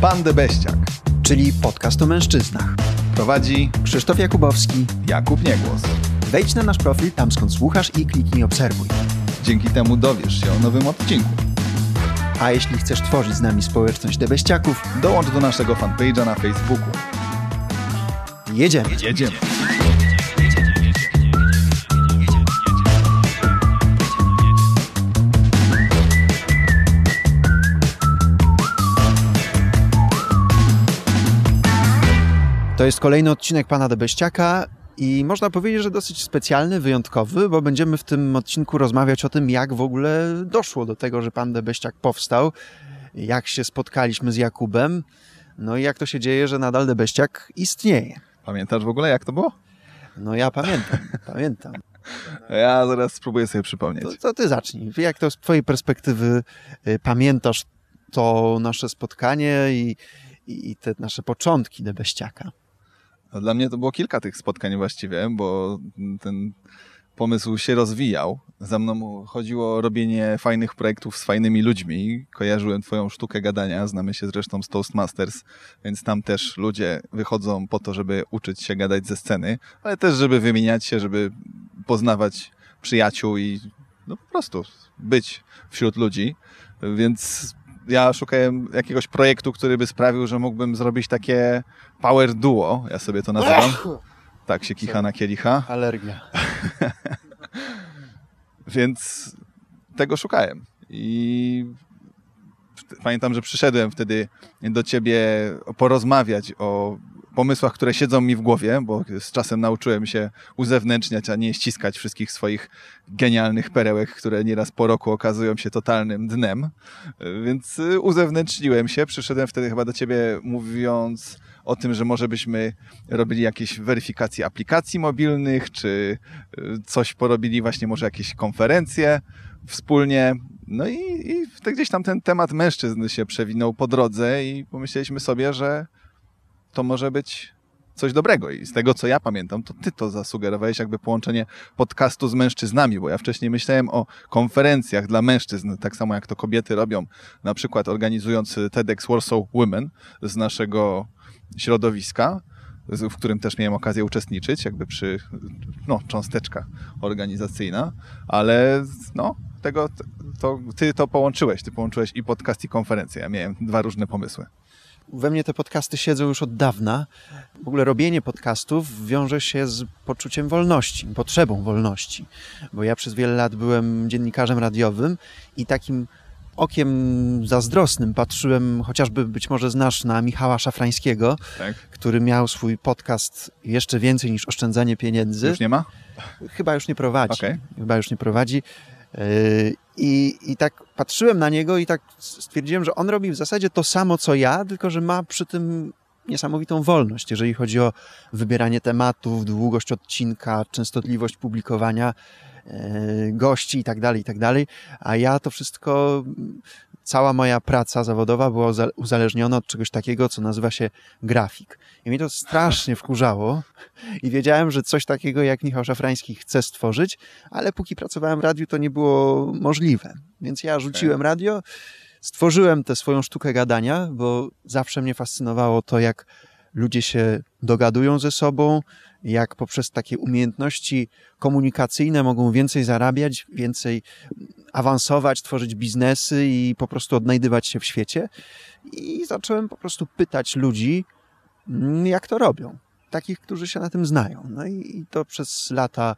Pan Debeściak, czyli podcast o mężczyznach. Prowadzi Krzysztof Jakubowski, Jakub Niegłos. Wejdź na nasz profil tam skąd słuchasz i kliknij obserwuj. Dzięki temu dowiesz się o nowym odcinku. A jeśli chcesz tworzyć z nami społeczność debeściaków, dołącz do naszego fanpage'a na Facebooku. Jedziemy. Jedziemy. To jest kolejny odcinek Pana Debeściaka i można powiedzieć, że dosyć specjalny, wyjątkowy, bo będziemy w tym odcinku rozmawiać o tym, jak w ogóle doszło do tego, że Pan Debeściak powstał, jak się spotkaliśmy z Jakubem, no i jak to się dzieje, że nadal Debeściak istnieje. Pamiętasz w ogóle, jak to było? No ja pamiętam, pamiętam. Ja zaraz spróbuję sobie przypomnieć. To, to ty zacznij. Jak to z twojej perspektywy y, pamiętasz to nasze spotkanie i, i te nasze początki Debeściaka? Dla mnie to było kilka tych spotkań właściwie, bo ten pomysł się rozwijał. Za mną chodziło o robienie fajnych projektów z fajnymi ludźmi. Kojarzyłem twoją sztukę gadania, znamy się zresztą z Toastmasters, więc tam też ludzie wychodzą po to, żeby uczyć się gadać ze sceny, ale też żeby wymieniać się, żeby poznawać przyjaciół i no po prostu być wśród ludzi. Więc ja szukałem jakiegoś projektu, który by sprawił, że mógłbym zrobić takie power duo, ja sobie to nazywam. Tak się kicha na kielicha. Alergia. Więc tego szukałem. I pamiętam, że przyszedłem wtedy do ciebie porozmawiać o pomysłach, które siedzą mi w głowie, bo z czasem nauczyłem się uzewnętrzniać, a nie ściskać wszystkich swoich genialnych perełek, które nieraz po roku okazują się totalnym dnem. Więc uzewnętrzniłem się, przyszedłem wtedy chyba do ciebie mówiąc o tym, że może byśmy robili jakieś weryfikacje aplikacji mobilnych, czy coś porobili właśnie może jakieś konferencje wspólnie. No i, i gdzieś tam ten temat mężczyzn się przewinął po drodze i pomyśleliśmy sobie, że to może być coś dobrego. I z tego, co ja pamiętam, to ty to zasugerowałeś, jakby połączenie podcastu z mężczyznami, bo ja wcześniej myślałem o konferencjach dla mężczyzn, tak samo jak to kobiety robią, na przykład organizując TEDx Warsaw Women z naszego środowiska, w którym też miałem okazję uczestniczyć, jakby przy, no, cząsteczka organizacyjna, ale no, tego, to, ty to połączyłeś, ty połączyłeś i podcast, i konferencję. Ja miałem dwa różne pomysły we mnie te podcasty siedzą już od dawna. W ogóle robienie podcastów wiąże się z poczuciem wolności, potrzebą wolności, bo ja przez wiele lat byłem dziennikarzem radiowym i takim okiem zazdrosnym patrzyłem, chociażby być może znasz na Michała Szafrańskiego, tak. który miał swój podcast jeszcze więcej niż oszczędzanie pieniędzy. Już nie ma? Chyba już nie prowadzi. Okay. Chyba już nie prowadzi. I, I tak patrzyłem na niego i tak stwierdziłem, że on robi w zasadzie to samo co ja, tylko że ma przy tym niesamowitą wolność, jeżeli chodzi o wybieranie tematów, długość odcinka, częstotliwość publikowania e, gości i tak dalej, i tak dalej. A ja to wszystko cała moja praca zawodowa była uzależniona od czegoś takiego, co nazywa się grafik. I mnie to strasznie wkurzało i wiedziałem, że coś takiego jak Michał Szafrański chce stworzyć, ale póki pracowałem w radiu, to nie było możliwe. Więc ja rzuciłem radio, stworzyłem tę swoją sztukę gadania, bo zawsze mnie fascynowało to, jak ludzie się dogadują ze sobą, jak poprzez takie umiejętności komunikacyjne mogą więcej zarabiać, więcej awansować, tworzyć biznesy i po prostu odnajdywać się w świecie. I zacząłem po prostu pytać ludzi, mm, jak to robią. Takich, którzy się na tym znają. No i to przez lata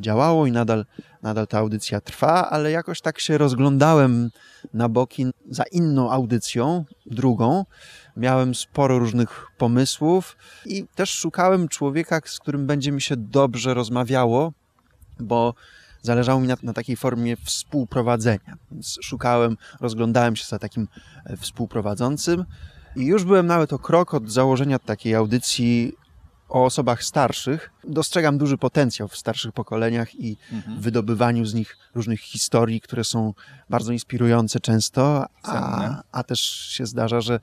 działało i nadal, nadal ta audycja trwa, ale jakoś tak się rozglądałem na boki za inną audycją, drugą. Miałem sporo różnych pomysłów i też szukałem człowieka, z którym będzie mi się dobrze rozmawiało, bo zależało mi na, na, takiej formie współprowadzenia. Więc szukałem, rozglądałem się za takim e, współprowadzącym i już byłem nawet o krok od założenia takiej audycji o osobach starszych. Dostrzegam duży potencjał w starszych pokoleniach i mhm. wydobywaniu z nich różnych historii, które są bardzo inspirujące często, a, a też się zdarza, że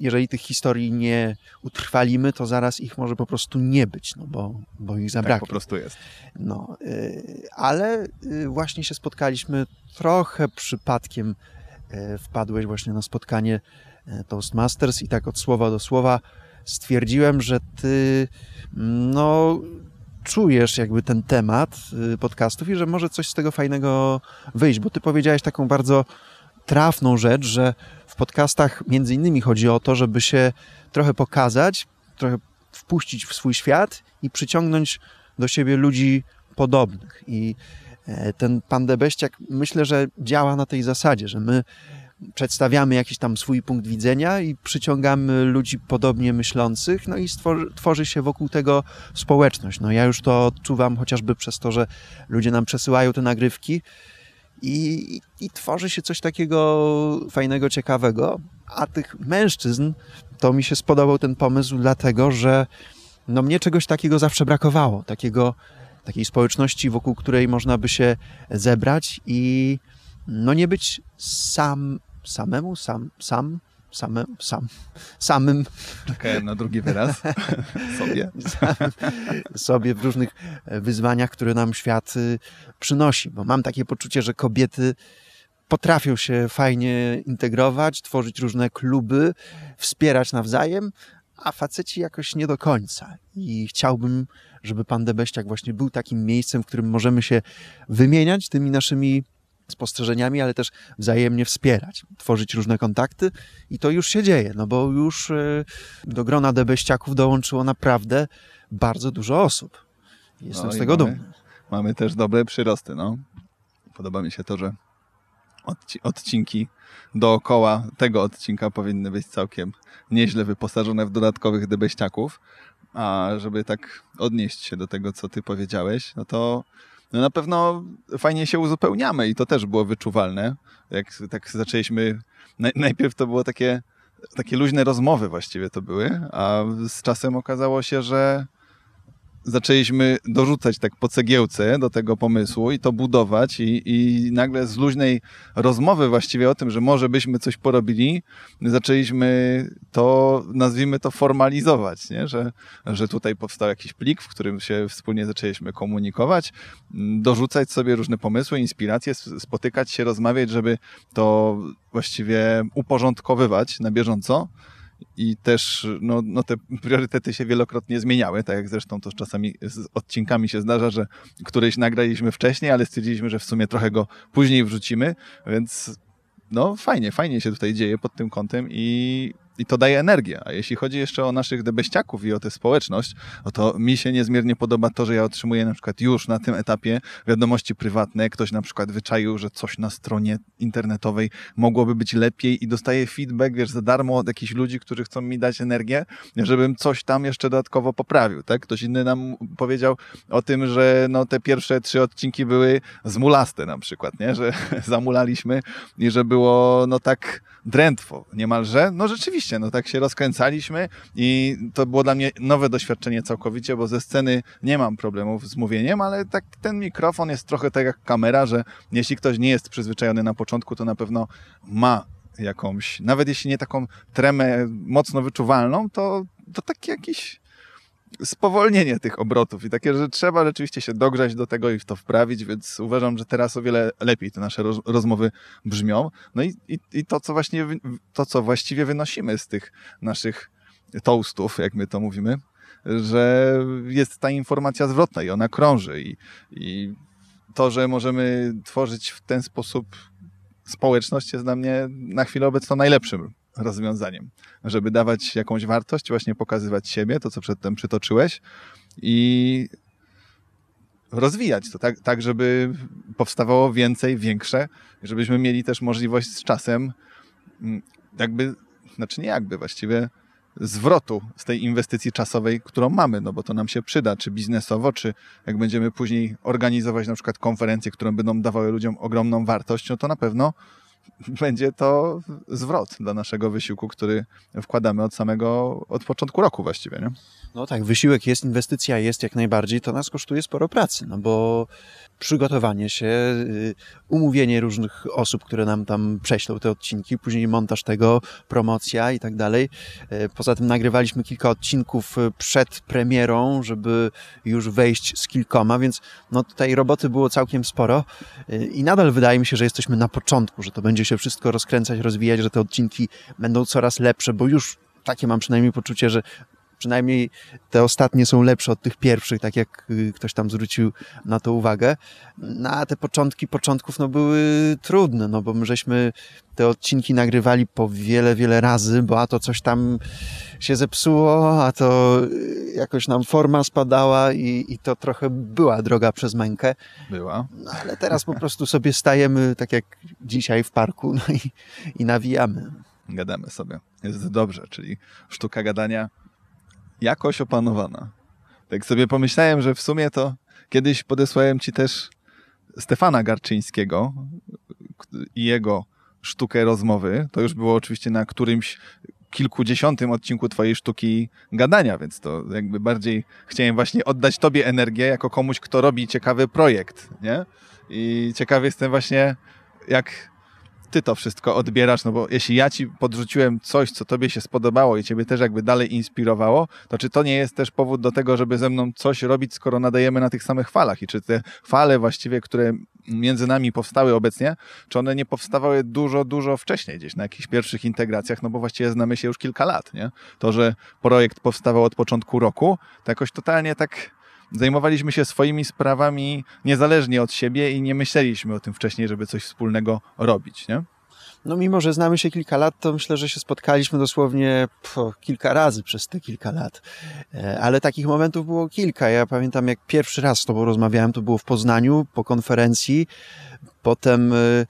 jeżeli tych historii nie utrwalimy, to zaraz ich może po prostu nie być, no bo, bo ich zabraknie. Tak po prostu jest. No, y, ale y, właśnie się spotkaliśmy trochę przypadkiem e, wpadłeś właśnie na spotkanie e, Toastmasters i tak od słowa do słowa stwierdziłem, że ty no czujesz jakby ten temat y, podcastów i że może coś z tego fajnego wyjść, bo ty powiedziałeś taką bardzo trafną rzecz, że w podcastach między innymi chodzi o to, żeby się trochę pokazać, trochę wpuścić w swój świat i przyciągnąć do siebie ludzi podobnych. I e, ten pan Debeściak myślę, że działa na tej zasadzie, że my przedstawiamy jakiś tam swój punkt widzenia i przyciągamy ludzi podobnie myślących, no i stworzy, tworzy się wokół tego społeczność. No ja już to odczuwam chociażby przez to, że ludzie nam przesyłają te nagrywki i, i, i tworzy się coś takiego fajnego, ciekawego, a tych mężczyzn to mi się spodobał ten pomysł dlatego, że no mnie czegoś takiego zawsze brakowało, takiego, takiej społeczności, wokół której można by się zebrać i no nie być sam samemu, sam, sam, samym, sam, samym. Czekałem na drugi wyraz. sobie. sobie w różnych e, wyzwaniach, które nam świat y, przynosi, bo mam takie poczucie, że kobiety potrafią się fajnie integrować, tworzyć różne kluby, wspierać nawzajem, a faceci jakoś nie do końca. I chciałbym, żeby pan Debeściak właśnie był takim miejscem, w którym możemy się wymieniać tymi naszymi spostrzeżeniami, ale też wzajemnie wspierać, tworzyć różne kontakty i to już się dzieje, no bo już e, do grona debeściaków dołączyło naprawdę bardzo dużo osób. Jestem no z tego mamy, dumny. Mamy też dobre przyrosty, no. Podoba mi się to, że odcinki dookoła tego odcinka powinny być całkiem nieźle wyposażone w dodatkowych debeściaków. A żeby tak odnieść się do tego, co ty powiedziałeś, no to no na pewno fajnie się uzupełniamy i to też było wyczuwalne. Jak tak zaczęliśmy, najpierw to było takie, takie luźne rozmowy właściwie to były, a z czasem okazało się, że zaczęliśmy dorzucać tak po cegiełce do tego pomysłu i to budować i, i nagle z luźnej rozmowy właściwie o tym, że może byśmy coś porobili, zaczęliśmy to, nazwijmy to formalizować, nie? Że, że tutaj powstał jakiś plik, w którym się wspólnie zaczęliśmy komunikować, dorzucać sobie różne pomysły, inspiracje, spotykać się, rozmawiać, żeby to właściwie uporządkowywać na bieżąco i też no, no te priorytety się wielokrotnie zmieniały, tak jak zresztą to czasami z odcinkami się zdarza, że któryś nagraliśmy wcześniej, ale stwierdziliśmy, że w sumie trochę go później wrzucimy, więc no fajnie, fajnie się tutaj dzieje pod tym kątem i i to daje energię. A jeśli chodzi jeszcze o naszych debeściaków i o tę społeczność, no to mi się niezmiernie podoba to, że ja otrzymuję na przykład już na tym etapie wiadomości prywatne. Ktoś na przykład wyczaił, że coś na stronie internetowej mogłoby być lepiej i dostaję feedback, wiesz, za darmo od jakichś ludzi, którzy chcą mi dać energię, żebym coś tam jeszcze dodatkowo poprawił, tak? Ktoś inny nam powiedział o tym, że no te pierwsze trzy odcinki były zmulaste na przykład, nie? Że zamulaliśmy i że było no tak drętwo niemalże. No rzeczywiście, no tak się rozkręcaliśmy i to było dla mnie nowe doświadczenie całkowicie, bo ze sceny nie mam problemów z mówieniem, ale tak ten mikrofon jest trochę tak jak kamera, że jeśli ktoś nie jest przyzwyczajony na początku, to na pewno ma jakąś, nawet jeśli nie taką tremę mocno wyczuwalną, to, to taki jakiś spowolnienie tych obrotów i takie, że trzeba rzeczywiście się dogrzać do tego i w to wprawić, więc uważam, że teraz o wiele lepiej te nasze roz rozmowy brzmią. No i, i, i to, co właśnie, to, co właściwie wynosimy z tych naszych toastów, jak my to mówimy, że jest ta informacja zwrotna i ona krąży i, i to, że możemy tworzyć w ten sposób społeczność jest dla mnie na chwilę obecną najlepszym rozwiązaniem, żeby dawać jakąś wartość, właśnie pokazywać siebie, to co przedtem przytoczyłeś i rozwijać to tak, tak żeby powstawało więcej, większe, żebyśmy mieli też możliwość z czasem mm, jakby, znaczy nie jakby, właściwie zwrotu z tej inwestycji czasowej, którą mamy, no bo to nam się przyda, czy biznesowo, czy jak będziemy później organizować na przykład konferencje, które będą dawały ludziom ogromną wartość, no to na pewno będzie to zwrot dla naszego wysiłku, który wkładamy od samego, od początku roku właściwie, nie? No tak, wysiłek jest, inwestycja jest jak najbardziej, to nas kosztuje sporo pracy, no bo przygotowanie się, y, umówienie różnych osób, które nam tam prześlą te odcinki, później montaż tego, promocja i tak dalej. Y, poza tym nagrywaliśmy kilka odcinków y, przed premierą, żeby już wejść z kilkoma, więc no tutaj roboty było całkiem sporo i nadal wydaje mi się, że jesteśmy na początku, że to będzie się wszystko rozkręcać, rozwijać, że te odcinki będą coraz lepsze, bo już takie mam przynajmniej poczucie, że przynajmniej te ostatnie są lepsze od tych pierwszych, tak jak y, ktoś tam zwrócił na to uwagę. No, a te początki początków no, były trudne, no bo my żeśmy te odcinki nagrywali po wiele, wiele razy, bo a to coś tam się zepsuło, a to y, jakoś nam forma spadała i, i to trochę była droga przez mękę. Była. No, ale teraz po prostu sobie stajemy tak jak dzisiaj w parku no i, i nawijamy. Gadamy sobie. Jest dobrze, czyli sztuka gadania jakoś opanowana. Tak sobie pomyślałem, że w sumie to kiedyś podesłałem ci też Stefana Garczyńskiego i jego sztukę rozmowy. To już było oczywiście na którymś kilkudziesiątym odcinku twojej sztuki gadania, więc to jakby bardziej chciałem właśnie oddać tobie energię jako komuś, kto robi ciekawy projekt, nie? I ciekawy jestem właśnie, jak ty to wszystko odbierasz, no bo jeśli ja ci podrzuciłem coś, co tobie się spodobało i ciebie też jakby dalej inspirowało, to czy to nie jest też powód do tego, żeby ze mną coś robić, skoro nadajemy na tych samych falach i czy te fale właściwie, które między nami powstały obecnie, czy one nie powstawały dużo, dużo wcześniej gdzieś na jakichś pierwszych integracjach, no bo właściwie znamy się już kilka lat, nie? To, że projekt powstawał od początku roku, to jakoś totalnie tak zajmowaliśmy się swoimi sprawami niezależnie od siebie i nie myśleliśmy o tym wcześniej, żeby coś wspólnego robić, nie? No mimo, że znamy się kilka lat, to myślę, że się spotkaliśmy dosłownie po kilka razy przez te kilka lat. E, ale takich momentów było kilka. Ja pamiętam, jak pierwszy raz z tobą rozmawiałem, to było w Poznaniu po konferencji. Potem y,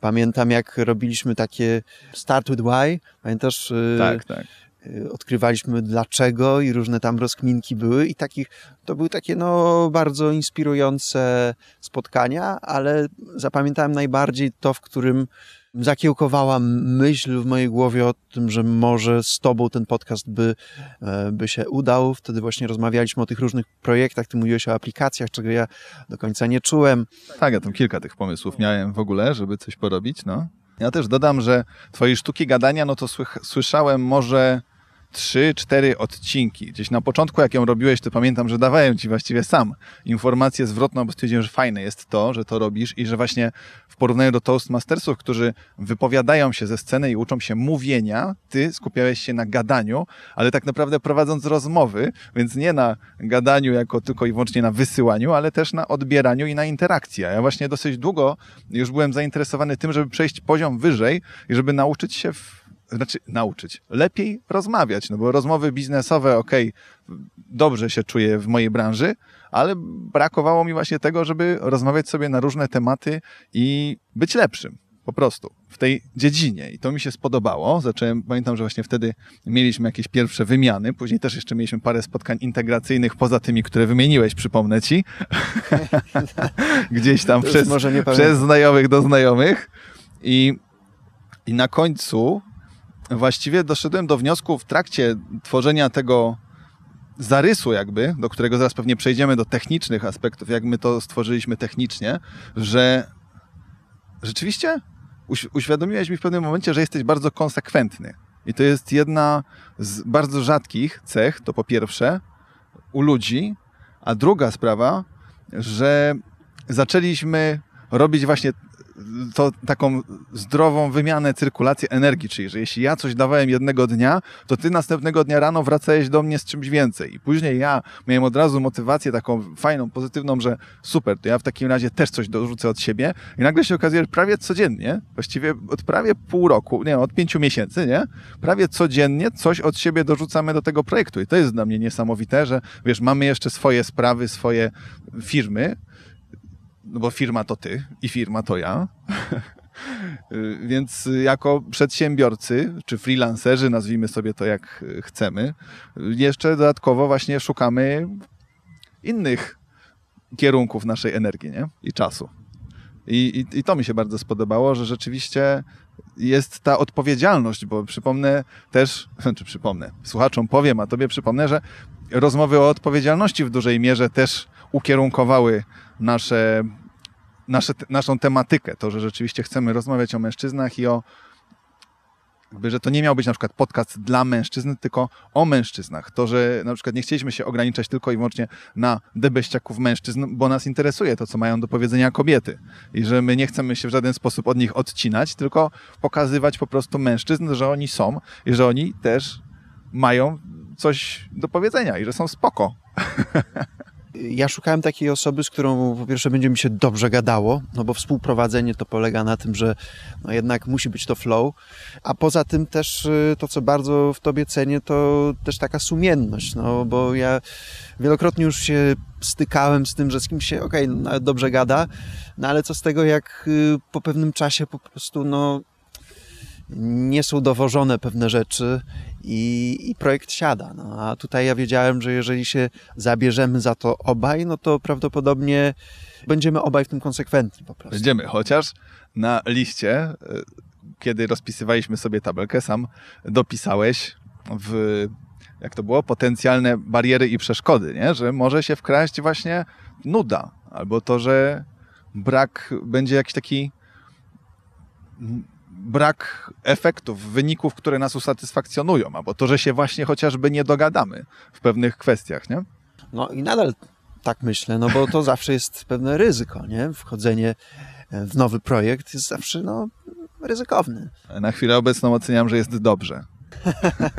pamiętam, jak robiliśmy takie Start with Why. Pamiętasz? Y, tak, tak. Y, odkrywaliśmy dlaczego i różne tam rozkminki były i takich, to były takie no bardzo inspirujące spotkania, ale zapamiętałem najbardziej to, w którym zakiełkowała myśl w mojej głowie o tym, że może z tobą ten podcast by, e, by się udał. Wtedy właśnie rozmawialiśmy o tych różnych projektach, ty mówiłeś o aplikacjach, czego ja do końca nie czułem. Tak, ja tam kilka tych pomysłów miałem w ogóle, żeby coś porobić, no. Ja też dodam, że twojej sztuki gadania, no to słyszałem może trzy, cztery odcinki. Gdzieś na początku, jak ją robiłeś, to pamiętam, że dawałem ci właściwie sam informację zwrotną, bo stwierdziłem, że fajne jest to, że to robisz i że właśnie w porównaniu do Toastmastersów, którzy wypowiadają się ze sceny i uczą się mówienia, ty skupiałeś się na gadaniu, ale tak naprawdę prowadząc rozmowy, więc nie na gadaniu jako tylko i wyłącznie na wysyłaniu, ale też na odbieraniu i na interakcji. Ja właśnie dosyć długo już byłem zainteresowany tym, żeby przejść poziom wyżej i żeby nauczyć się w znaczy nauczyć, lepiej rozmawiać, no bo rozmowy biznesowe, okej, okay, dobrze się czuję w mojej branży, ale brakowało mi właśnie tego, żeby rozmawiać sobie na różne tematy i być lepszym. Po prostu w tej dziedzinie. I to mi się spodobało. Zacząłem, pamiętam, że właśnie wtedy mieliśmy jakieś pierwsze wymiany. Później też jeszcze mieliśmy parę spotkań integracyjnych poza tymi, które wymieniłeś, przypomnę ci. Gdzieś tam przez, przez znajomych do znajomych. I, I na końcu właściwie doszedłem do wniosku w trakcie tworzenia tego zarysu jakby, do którego zaraz pewnie przejdziemy do technicznych aspektów, jak my to stworzyliśmy technicznie, że rzeczywiście uświadomiłeś mi w pewnym momencie, że jesteś bardzo konsekwentny. I to jest jedna z bardzo rzadkich cech, to po pierwsze, u ludzi, a druga sprawa, że zaczęliśmy robić właśnie to taką zdrową wymianę, cyrkulację energii, czyli że jeśli ja coś dawałem jednego dnia, to ty następnego dnia rano wracałeś do mnie z czymś więcej. I później ja miałem od razu motywację taką fajną, pozytywną, że super, to ja w takim razie też coś dorzucę od siebie i nagle się okazuje, że prawie codziennie, właściwie od prawie pół roku, nie, od pięciu miesięcy, nie? Prawie codziennie coś od siebie dorzucamy do tego projektu i to jest dla mnie niesamowite, że wiesz, mamy jeszcze swoje sprawy, swoje firmy, no bo firma to ty i firma to ja. Więc jako przedsiębiorcy, czy freelancerzy, nazwijmy sobie to jak chcemy, jeszcze dodatkowo właśnie szukamy innych kierunków naszej energii nie? i czasu. I, i, I to mi się bardzo spodobało, że rzeczywiście jest ta odpowiedzialność, bo przypomnę też, czy przypomnę, słuchaczom powiem, a tobie przypomnę, że rozmowy o odpowiedzialności w dużej mierze też ukierunkowały nasze nasze, naszą tematykę, to, że rzeczywiście chcemy rozmawiać o mężczyznach i o że to nie miał być na przykład podcast dla mężczyzn, tylko o mężczyznach. To, że na przykład nie chcieliśmy się ograniczać tylko i wyłącznie na debeściaków mężczyzn, bo nas interesuje to, co mają do powiedzenia kobiety. I że my nie chcemy się w żaden sposób od nich odcinać, tylko pokazywać po prostu mężczyzn, że oni są i że oni też mają coś do powiedzenia i że są spoko. Ja szukałem takiej osoby, z którą po pierwsze będzie mi się dobrze gadało, no bo współprowadzenie to polega na tym, że no jednak musi być to flow, a poza tym też y, to, co bardzo w tobie cenię, to też taka sumienność, no bo ja wielokrotnie już się stykałem z tym, że z kimś się, okej, okay, no, dobrze gada, no ale co z tego, jak y, po pewnym czasie po prostu, no nie są dowożone pewne rzeczy i, i, projekt siada. No, a tutaj ja wiedziałem, że jeżeli się zabierzemy za to obaj, no to prawdopodobnie będziemy obaj w tym konsekwentni po prostu. Będziemy, chociaż na liście, e, kiedy rozpisywaliśmy sobie tabelkę, sam dopisałeś w, jak to było, potencjalne bariery i przeszkody, nie? że może się wkraść właśnie nuda, albo to, że brak będzie jakiś taki brak efektów, wyników, które nas usatysfakcjonują, albo to, że się właśnie chociażby nie dogadamy w pewnych kwestiach, nie? No i nadal tak myślę, no bo to zawsze jest pewne ryzyko, nie? Wchodzenie w nowy projekt jest zawsze, no, ryzykowny. Na chwilę obecną oceniam, że jest dobrze.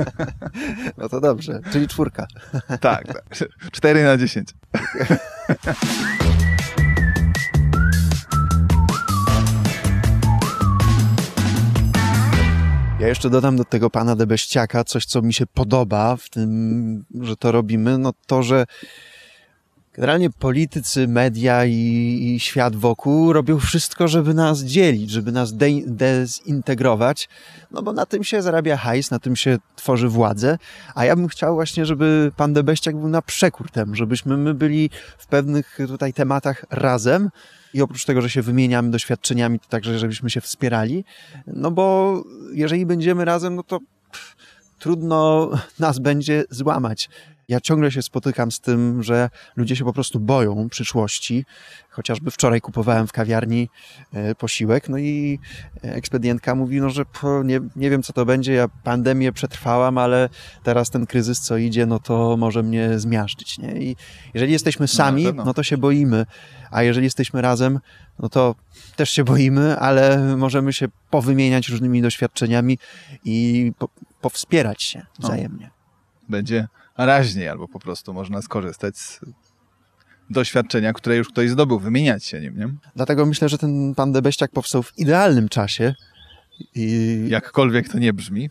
no to dobrze, czyli czwórka. tak, tak. 4 na 10. Ja jeszcze dodam do tego pana Debeściaka coś, co mi się podoba w tym, że to robimy, no to, że generalnie politycy, media i, i świat wokół robią wszystko, żeby nas dzielić, żeby nas de dezintegrować, no bo na tym się zarabia hajs, na tym się tworzy władzę, a ja bym chciał właśnie, żeby pan Debeściak był na przekór temu, żebyśmy my byli w pewnych tutaj tematach razem, i oprócz tego, że się wymieniamy doświadczeniami, to także, żebyśmy się wspierali, no bo jeżeli będziemy razem, no to pff, trudno nas będzie złamać. Ja ciągle się spotykam z tym, że ludzie się po prostu boją przyszłości. Chociażby wczoraj kupowałem w kawiarni e, posiłek, no i ekspedientka mówi, no, że nie, nie wiem co to będzie, ja pandemię przetrwałam, ale teraz ten kryzys co idzie, no to może mnie zmiażdżyć. Nie? I jeżeli jesteśmy sami, no, no to się boimy, a jeżeli jesteśmy razem, no to też się boimy, ale możemy się powymieniać różnymi doświadczeniami i po, powspierać się no. wzajemnie. Będzie raźniej, albo po prostu można skorzystać z doświadczenia, które już ktoś zdobył, wymieniać się nim, nie? Dlatego myślę, że ten pan Debeściak powstał w idealnym czasie. I... Jakkolwiek to nie brzmi.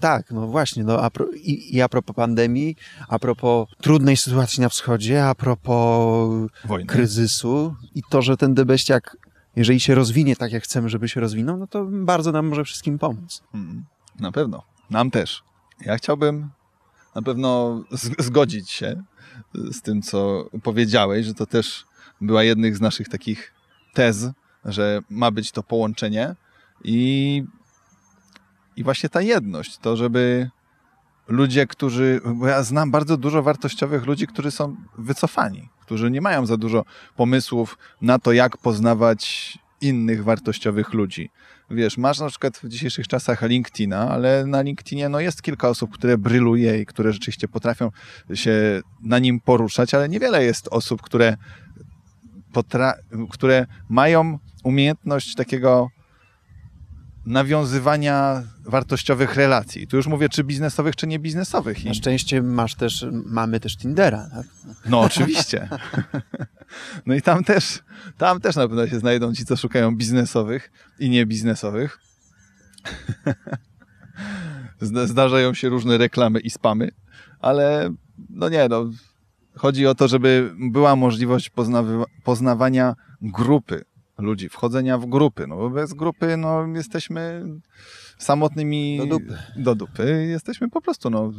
Tak, no właśnie. No, a pro... I, I a propos pandemii, a propos trudnej sytuacji na wschodzie, a propos Wojny. kryzysu i to, że ten Debeściak, jeżeli się rozwinie tak, jak chcemy, żeby się rozwinął, no to bardzo nam może wszystkim pomóc. Mm, na pewno. Nam też. Ja chciałbym na pewno zgodzić się z tym, co powiedziałeś, że to też była jednych z naszych takich tez, że ma być to połączenie i, i właśnie ta jedność, to żeby ludzie, którzy, bo ja znam bardzo dużo wartościowych ludzi, którzy są wycofani, którzy nie mają za dużo pomysłów na to, jak poznawać innych wartościowych ludzi wiesz, masz na przykład w dzisiejszych czasach LinkedIna, ale na LinkedInie no, jest kilka osób, które bryluje i które rzeczywiście potrafią się na nim poruszać, ale niewiele jest osób, które, które mają umiejętność takiego nawiązywania wartościowych relacji. Tu już mówię, czy biznesowych, czy niebiznesowych. Na szczęście masz też, mamy też Tindera. Tak? No oczywiście. No i tam też, tam też na pewno się znajdą ci, co szukają biznesowych i niebiznesowych. Zdarzają się różne reklamy i spamy, ale no nie, no. Chodzi o to, żeby była możliwość poznawania grupy ludzi, wchodzenia w grupy. No bo bez grupy no, jesteśmy samotnymi do dupy. do dupy. Jesteśmy po prostu no,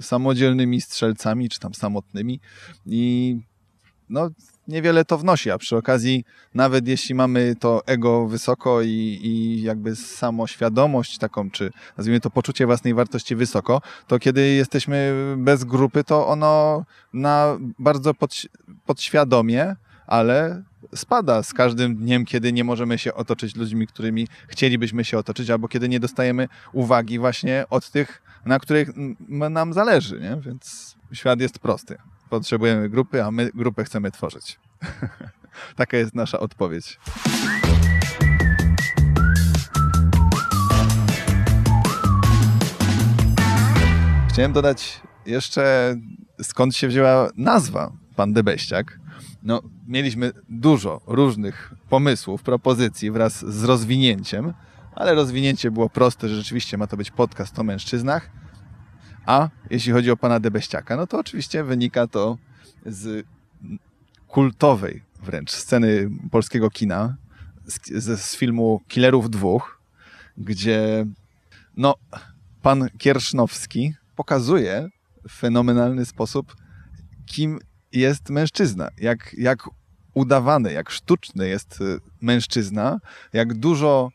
samodzielnymi strzelcami, czy tam samotnymi i no, niewiele to wnosi, a przy okazji nawet jeśli mamy to ego wysoko i, i jakby samoświadomość taką, czy nazwijmy to poczucie własnej wartości wysoko, to kiedy jesteśmy bez grupy, to ono na bardzo pod, podświadomie, ale spada z każdym dniem, kiedy nie możemy się otoczyć ludźmi, którymi chcielibyśmy się otoczyć, albo kiedy nie dostajemy uwagi właśnie od tych, na których nam zależy, nie? Więc świat jest prosty. Potrzebujemy grupy, a my grupę chcemy tworzyć. Taka jest nasza odpowiedź. Chciałem dodać jeszcze, skąd się wzięła nazwa Pan Debeściak. No, mieliśmy dużo różnych pomysłów, propozycji wraz z rozwinięciem, ale rozwinięcie było proste, że rzeczywiście ma to być podcast o mężczyznach. A jeśli chodzi o pana Debeściaka, no to oczywiście wynika to z kultowej wręcz sceny polskiego kina, z, z filmu Killerów dwóch, gdzie no, pan Kiersznowski pokazuje w fenomenalny sposób, kim jest mężczyzna, jak, jak udawany, jak sztuczny jest y, mężczyzna, jak dużo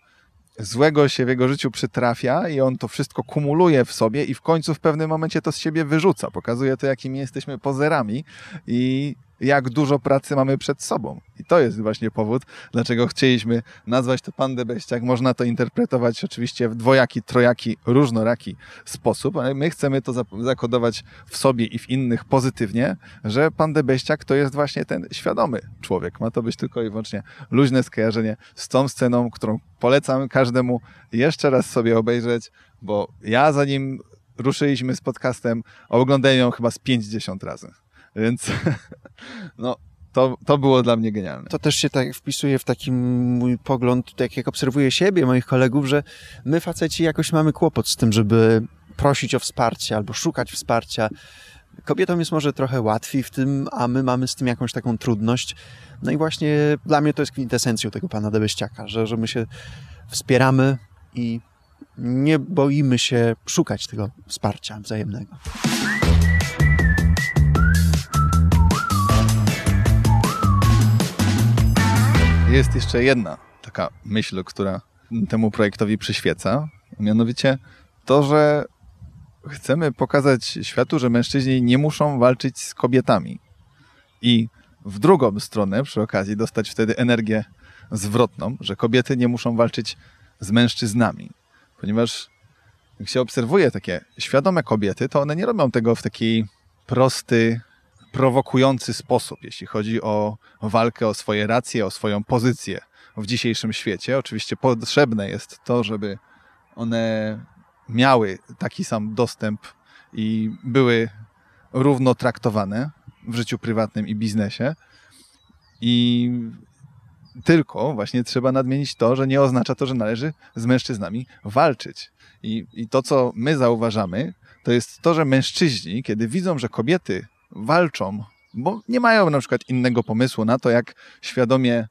złego się w jego życiu przytrafia i on to wszystko kumuluje w sobie i w końcu w pewnym momencie to z siebie wyrzuca. Pokazuje to, jakimi jesteśmy pozerami i jak dużo pracy mamy przed sobą. I to jest właśnie powód, dlaczego chcieliśmy nazwać to Pandę Beściak. Można to interpretować oczywiście w dwojaki, trojaki, różnoraki sposób, ale my chcemy to zakodować w sobie i w innych pozytywnie, że Pandę Beściak to jest właśnie ten świadomy człowiek. Ma to być tylko i wyłącznie luźne skojarzenie z tą sceną, którą polecam każdemu jeszcze raz sobie obejrzeć, bo ja zanim ruszyliśmy z podcastem, oglądałem ją chyba z 50 razy. Więc no, to, to było dla mnie genialne. To też się tak wpisuje w taki mój pogląd, tak jak obserwuję siebie, moich kolegów, że my faceci jakoś mamy kłopot z tym, żeby prosić o wsparcie albo szukać wsparcia. Kobietom jest może trochę łatwiej w tym, a my mamy z tym jakąś taką trudność. No i właśnie dla mnie to jest kwintesencją tego pana Debeściaka, że, że my się wspieramy i nie boimy się szukać tego wsparcia wzajemnego. Jest jeszcze jedna taka myśl, która temu projektowi przyświeca, mianowicie to, że chcemy pokazać światu, że mężczyźni nie muszą walczyć z kobietami. I w drugą stronę, przy okazji, dostać wtedy energię zwrotną, że kobiety nie muszą walczyć z mężczyznami. Ponieważ jak się obserwuje takie świadome kobiety, to one nie robią tego w taki prosty, prowokujący sposób, jeśli chodzi o walkę o swoje racje, o swoją pozycję w dzisiejszym świecie. Oczywiście potrzebne jest to, żeby one miały taki sam dostęp i były równo traktowane w życiu prywatnym i biznesie. I tylko właśnie trzeba nadmienić to, że nie oznacza to, że należy z mężczyznami walczyć. I, I to, co my zauważamy, to jest to, że mężczyźni, kiedy widzą, że kobiety walczą, bo nie mają na przykład innego pomysłu na to, jak świadomie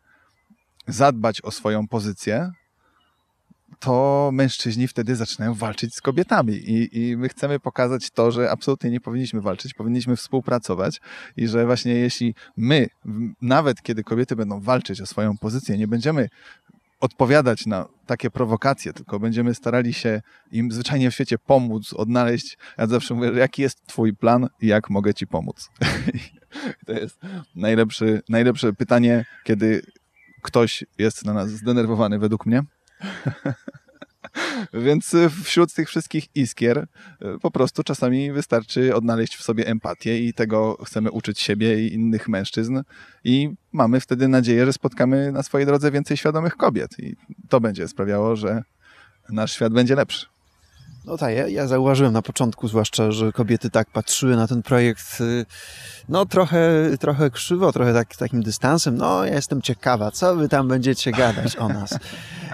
zadbać o swoją pozycję, to mężczyźni wtedy zaczynają walczyć z kobietami. I, I my chcemy pokazać to, że absolutnie nie powinniśmy walczyć, powinniśmy współpracować i że właśnie jeśli my, nawet kiedy kobiety będą walczyć o swoją pozycję, nie będziemy odpowiadać na takie prowokacje, tylko będziemy starali się im zwyczajnie w świecie pomóc, odnaleźć. Ja zawsze mówię, jaki jest twój plan i jak mogę ci pomóc. to jest najlepsze, najlepsze pytanie, kiedy ktoś jest na nas zdenerwowany według mnie. Więc wśród tych wszystkich iskier e, po prostu czasami wystarczy odnaleźć w sobie empatię i tego chcemy uczyć siebie i innych mężczyzn i mamy wtedy nadzieję, że spotkamy na swojej drodze więcej świadomych kobiet i to będzie sprawiało, że nasz świat będzie lepszy. No tak, ja, ja, zauważyłem na początku zwłaszcza, że kobiety tak patrzyły na ten projekt y, no trochę, trochę krzywo, trochę tak, takim dystansem. No ja jestem ciekawa, co wy tam będziecie gadać o nas.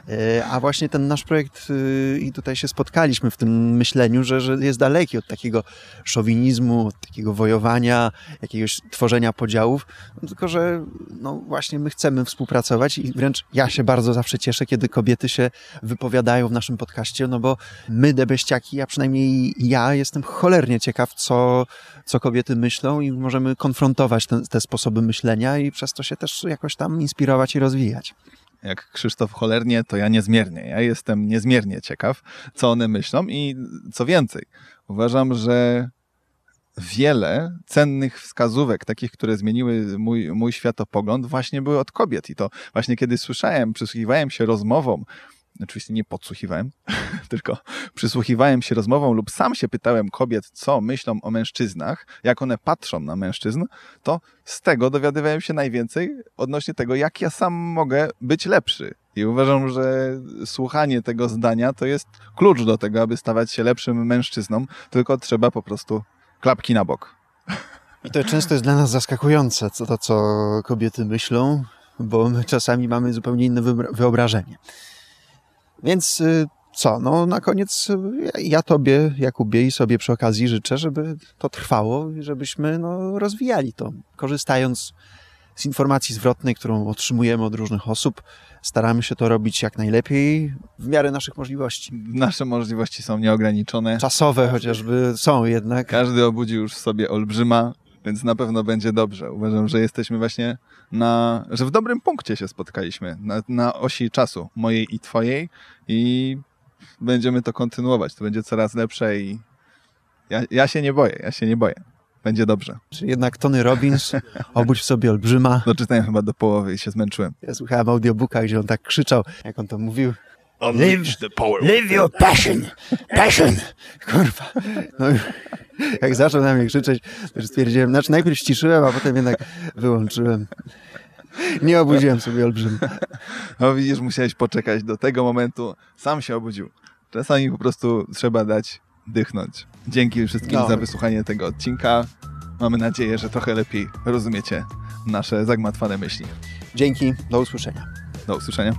E, a właśnie ten nasz projekt, y, i tutaj się spotkaliśmy w tym myśleniu, że, że jest daleki od takiego szowinizmu, od takiego wojowania, jakiegoś tworzenia podziałów, no, tylko że no właśnie my chcemy współpracować i wręcz ja się bardzo zawsze cieszę, kiedy kobiety się wypowiadają w naszym podcaście, no bo my, debeściaki, a przynajmniej ja jestem cholernie ciekaw, co, co kobiety myślą i możemy konfrontować te, te sposoby myślenia i przez to się też jakoś tam inspirować i rozwijać jak Krzysztof cholernie, to ja niezmiernie. Ja jestem niezmiernie ciekaw, co one myślą i co więcej, uważam, że wiele cennych wskazówek, takich, które zmieniły mój, mój światopogląd, właśnie były od kobiet. I to właśnie kiedy słyszałem, przysłuchiwałem się rozmowom, oczywiście nie podsłuchiwałem, tylko przysłuchiwałem się rozmowom lub sam się pytałem kobiet, co myślą o mężczyznach, jak one patrzą na mężczyzn, to z tego dowiadywałem się najwięcej odnośnie tego, jak ja sam mogę być lepszy. I uważam, że słuchanie tego zdania to jest klucz do tego, aby stawać się lepszym mężczyzną, tylko trzeba po prostu klapki na bok. I to często jest dla nas zaskakujące, co to, co kobiety myślą, bo my czasami mamy zupełnie inne wyobrażenie. Więc y, co, no na koniec y, ja tobie, Jakubie i sobie przy okazji życzę, żeby to trwało i żebyśmy no, rozwijali to, korzystając z informacji zwrotnej, którą otrzymujemy od różnych osób. Staramy się to robić jak najlepiej w miarę naszych możliwości. Nasze możliwości są nieograniczone. Czasowe chociażby są jednak. Każdy obudzi już w sobie olbrzyma, więc na pewno będzie dobrze. Uważam, że jesteśmy właśnie na, że w dobrym punkcie się spotkaliśmy, na, na osi czasu, mojej i twojej i będziemy to kontynuować. To będzie coraz lepsze i ja, ja się nie boję, ja się nie boję. Będzie dobrze. Czyli jednak Tony Robbins, obudź w sobie olbrzyma. Doczytałem chyba do połowy i się zmęczyłem. Ja słuchałem audiobooka, gdzie on tak krzyczał, jak on to mówił. Live, the power live your passion, passion. Kurwa. No, jak zaczął na mnie krzyczeć, to stwierdziłem, znaczy najpierw ściszyłem, a potem jednak wyłączyłem. Nie obudziłem sobie olbrzyma. No widzisz, musiałeś poczekać do tego momentu. Sam się obudził. Czasami po prostu trzeba dać dychnąć. Dzięki wszystkim no. za wysłuchanie tego odcinka. Mamy nadzieję, że trochę lepiej rozumiecie nasze zagmatwane myśli. Dzięki, do usłyszenia. Do usłyszenia.